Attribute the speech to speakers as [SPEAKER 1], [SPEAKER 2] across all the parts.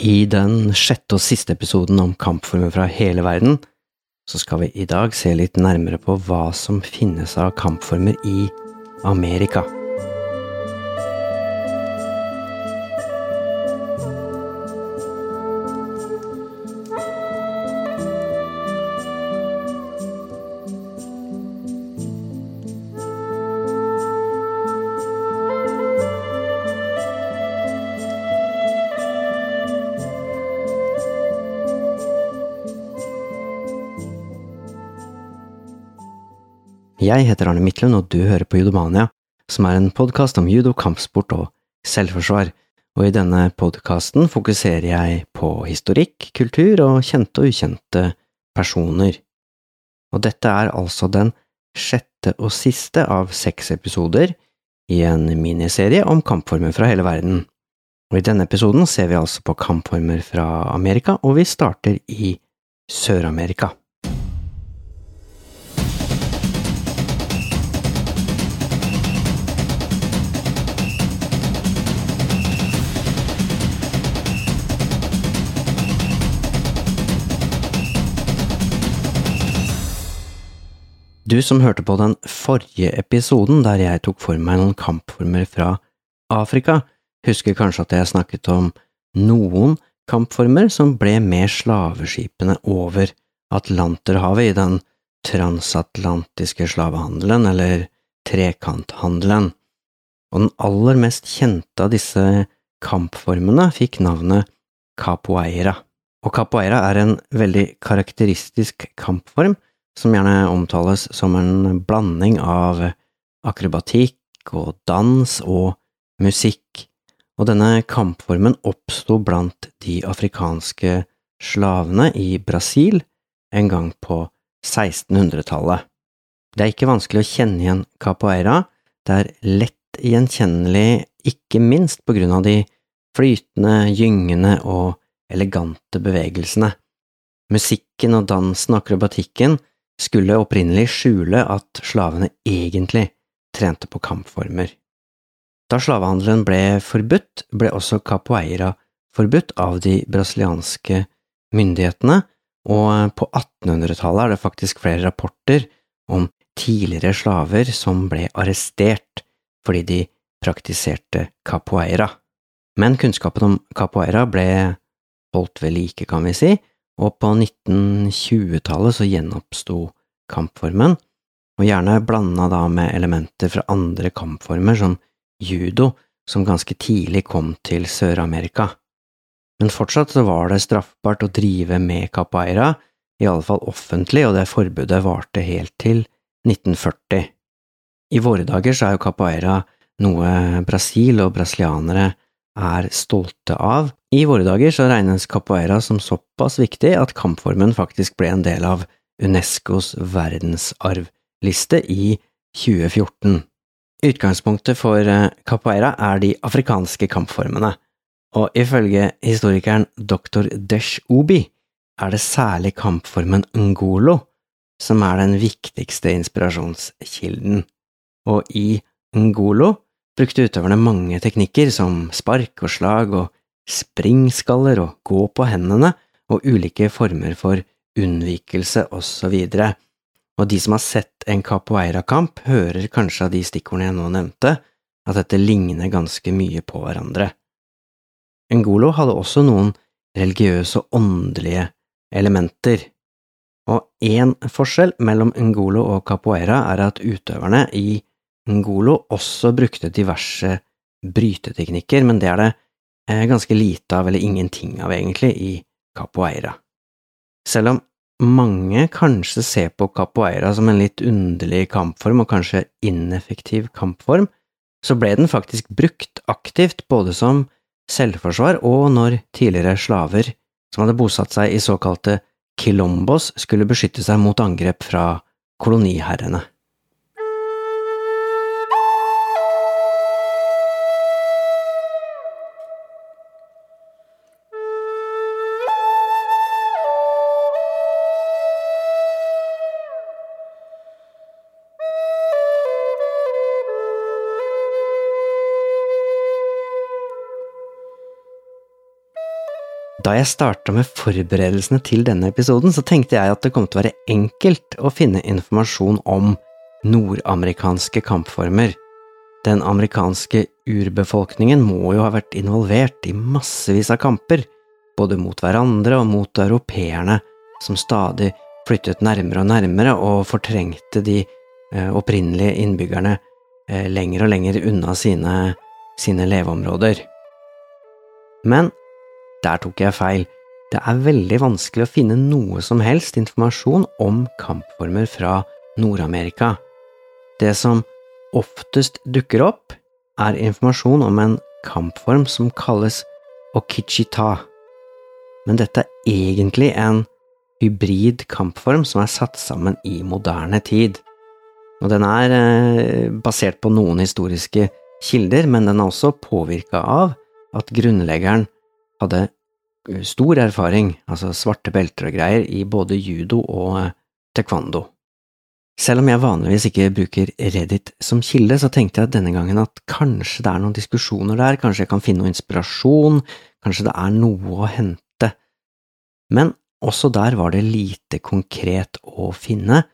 [SPEAKER 1] I den sjette og siste episoden om kampformer fra hele verden, så skal vi i dag se litt nærmere på hva som finnes av kampformer i Amerika. Jeg heter Arne Midtlund, og du hører på Judomania, som er en podkast om judo, kampsport og selvforsvar, og i denne podkasten fokuserer jeg på historikk, kultur og kjente og ukjente personer. Og dette er altså den sjette og siste av seks episoder i en miniserie om kampformer fra hele verden. Og i denne episoden ser vi altså på kampformer fra Amerika, og vi starter i Sør-Amerika. Du som hørte på den forrige episoden der jeg tok for meg noen kampformer fra Afrika, husker kanskje at jeg snakket om noen kampformer som ble med slaveskipene over Atlanterhavet i den transatlantiske slavehandelen, eller trekanthandelen, og den aller mest kjente av disse kampformene fikk navnet capoeira. Og capoeira er en veldig karakteristisk kampform som gjerne omtales som en blanding av akrobatikk og dans og musikk, og denne kampformen oppsto blant de afrikanske slavene i Brasil en gang på 1600-tallet. Det er ikke vanskelig å kjenne igjen capoeira, det er lett gjenkjennelig ikke minst på grunn av de flytende, gyngende og elegante bevegelsene. Musikken og dansen og akrobatikken skulle opprinnelig skjule at slavene egentlig trente på kampformer. Da slavehandelen ble forbudt, ble også capoeira forbudt av de brasilianske myndighetene, og på 1800-tallet er det faktisk flere rapporter om tidligere slaver som ble arrestert fordi de praktiserte capoeira. Men kunnskapen om capoeira ble holdt ved like, kan vi si, og på 1920-tallet så gjenoppsto kampformen, og gjerne blanda da med elementer fra andre kampformer som judo, som ganske tidlig kom til Sør-Amerika. Men fortsatt så var det straffbart å drive med capoeira, i alle fall offentlig, og det forbudet varte helt til 1940. I våre dager så er jo capoeira noe Brasil og brasilianere er stolte av. I våre dager så regnes capoeira som såpass viktig at kampformen faktisk ble en del av Unescos verdensarvliste i 2014. Utgangspunktet for eh, capoeira er de afrikanske kampformene, og ifølge historikeren dr. Desh Obi er det særlig kampformen ngolo som er den viktigste inspirasjonskilden, og i ngolo brukte utøverne mange teknikker som spark og slag og springskaller og gå på hendene og ulike former for unnvikelse osv. Og de som har sett en capoeira-kamp, hører kanskje av de stikkordene jeg nå nevnte, at dette ligner ganske mye på hverandre. Ngolo hadde også noen religiøse og åndelige elementer, og én forskjell mellom ngolo og capoeira er at utøverne i Ngolo også brukte diverse bryteteknikker, men det er det eh, ganske lite av, eller ingenting av egentlig, i capoeira. Selv om mange kanskje ser på capoeira som en litt underlig kampform, og kanskje ineffektiv kampform, så ble den faktisk brukt aktivt både som selvforsvar og når tidligere slaver som hadde bosatt seg i såkalte quilombos, skulle beskytte seg mot angrep fra koloniherrene. Da jeg starta med forberedelsene til denne episoden, så tenkte jeg at det kom til å være enkelt å finne informasjon om nordamerikanske kampformer. Den amerikanske urbefolkningen må jo ha vært involvert i massevis av kamper, både mot hverandre og mot europeerne, som stadig flyttet nærmere og nærmere og fortrengte de eh, opprinnelige innbyggerne eh, lenger og lenger unna sine, sine leveområder. Men der tok jeg feil. Det er veldig vanskelig å finne noe som helst informasjon om kampformer fra Nord-Amerika. Det som oftest dukker opp, er informasjon om en kampform som kalles okichita. Men dette er egentlig en hybrid kampform som er satt sammen i moderne tid. Og den er eh, basert på noen historiske kilder, men den er også påvirka av at grunnleggeren hadde stor erfaring, altså svarte belter og greier, i både judo og eh, taekwondo. Selv om jeg vanligvis ikke bruker Reddit som kilde, så tenkte jeg denne gangen at kanskje det er noen diskusjoner der, kanskje jeg kan finne noe inspirasjon, kanskje det er noe å hente. Men også der var det lite konkret å finne,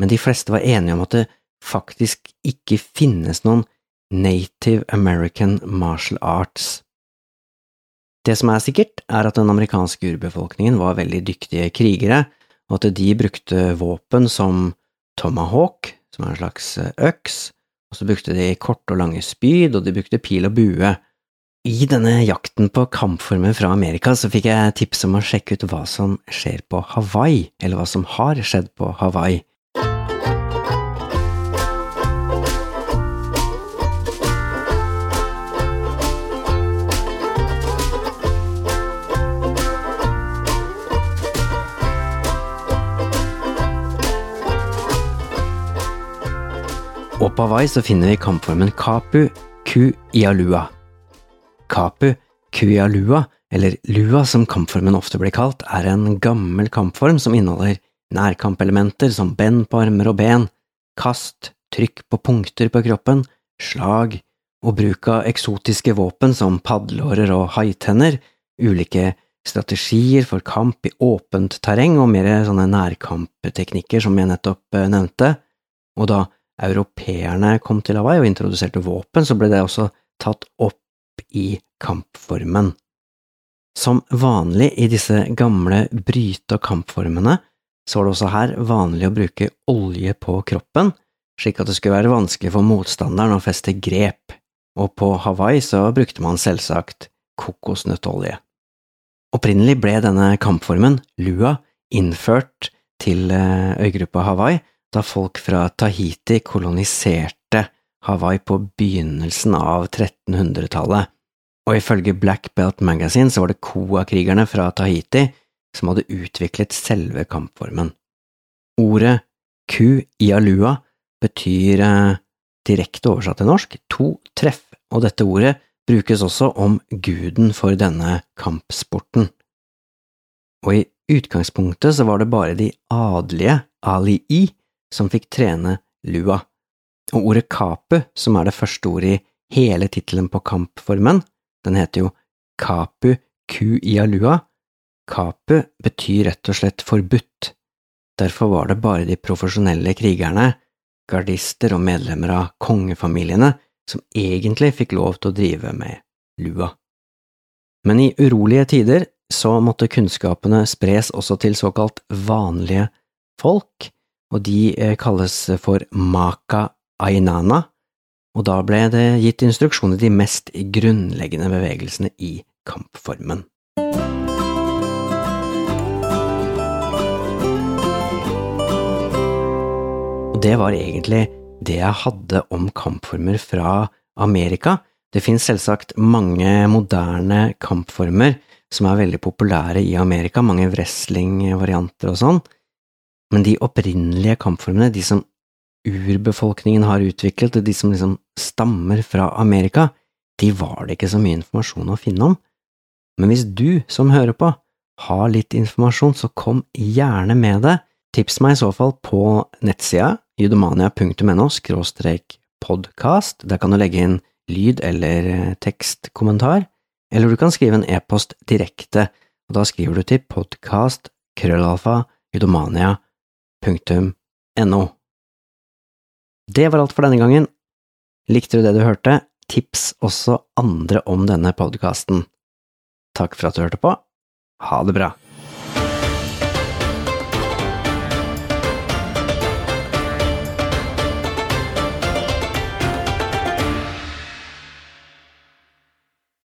[SPEAKER 1] men de fleste var enige om at det faktisk ikke finnes noen Native American martial arts det som er sikkert, er at den amerikanske urbefolkningen var veldig dyktige krigere, og at de brukte våpen som tomahawk, som er en slags eh, øks, og så brukte de korte og lange spyd, og de brukte pil og bue. I denne jakten på kampformer fra Amerika så fikk jeg tips om å sjekke ut hva som skjer på Hawaii, eller hva som har skjedd på Hawaii. Og på Hawaii så finner vi kampformen kapu ku-ialua. Kapu ku-ialua, eller lua som kampformen ofte blir kalt, er en gammel kampform som inneholder nærkampelementer som bend på armer og ben, kast, trykk på punkter på kroppen, slag og bruk av eksotiske våpen som padleårer og haitenner, ulike strategier for kamp i åpent terreng og mer sånne nærkampteknikker som jeg nettopp eh, nevnte, og da europeerne kom til Hawaii og introduserte våpen, så ble det også tatt opp i kampformen. Som vanlig i disse gamle bryte- og kampformene, så var det også her vanlig å bruke olje på kroppen, slik at det skulle være vanskelig for motstanderen å feste grep, og på Hawaii så brukte man selvsagt kokosnøttolje. Opprinnelig ble denne kampformen, lua, innført til eh, øygruppa Hawaii da folk fra Tahiti koloniserte Hawaii på begynnelsen av 1300-tallet, og ifølge Black Belt Magazine så var det Koa-krigerne fra Tahiti som hadde utviklet selve kampformen. Ordet ku ialua betyr eh, direkte oversatt til norsk to treff, og dette ordet brukes også om guden for denne kampsporten. Og i utgangspunktet så var det bare de adelige, ali-i, som fikk trene lua, og ordet kapu, som er det første ordet i hele tittelen på kampformen, den heter jo kapu kuialua, lua. Kapu betyr rett og slett forbudt, derfor var det bare de profesjonelle krigerne, gardister og medlemmer av kongefamiliene som egentlig fikk lov til å drive med lua. Men i urolige tider så måtte kunnskapene spres også til såkalt vanlige folk, og de eh, kalles for maka ainana, og da ble det gitt instruksjoner til de mest grunnleggende bevegelsene i kampformen. Og det var egentlig det jeg hadde om kampformer fra Amerika. Det finnes selvsagt mange moderne kampformer som er veldig populære i Amerika, mange wrestling-varianter og sånn, men de opprinnelige kampformene, de som urbefolkningen har utviklet, og de som liksom stammer fra Amerika, de var det ikke så mye informasjon å finne om. Men hvis du som hører på, har litt informasjon, så kom gjerne med det. Tips meg i så fall på nettsida judomania.no skråstrek podkast. Der kan du legge inn lyd- eller tekstkommentar, eller du kan skrive en e-post direkte og da skriver du til podkast krøllalfa judomania.no. Det var alt for denne gangen. Likte du det du hørte? Tips også andre om denne podkasten. Takk for at du hørte på. Ha det bra.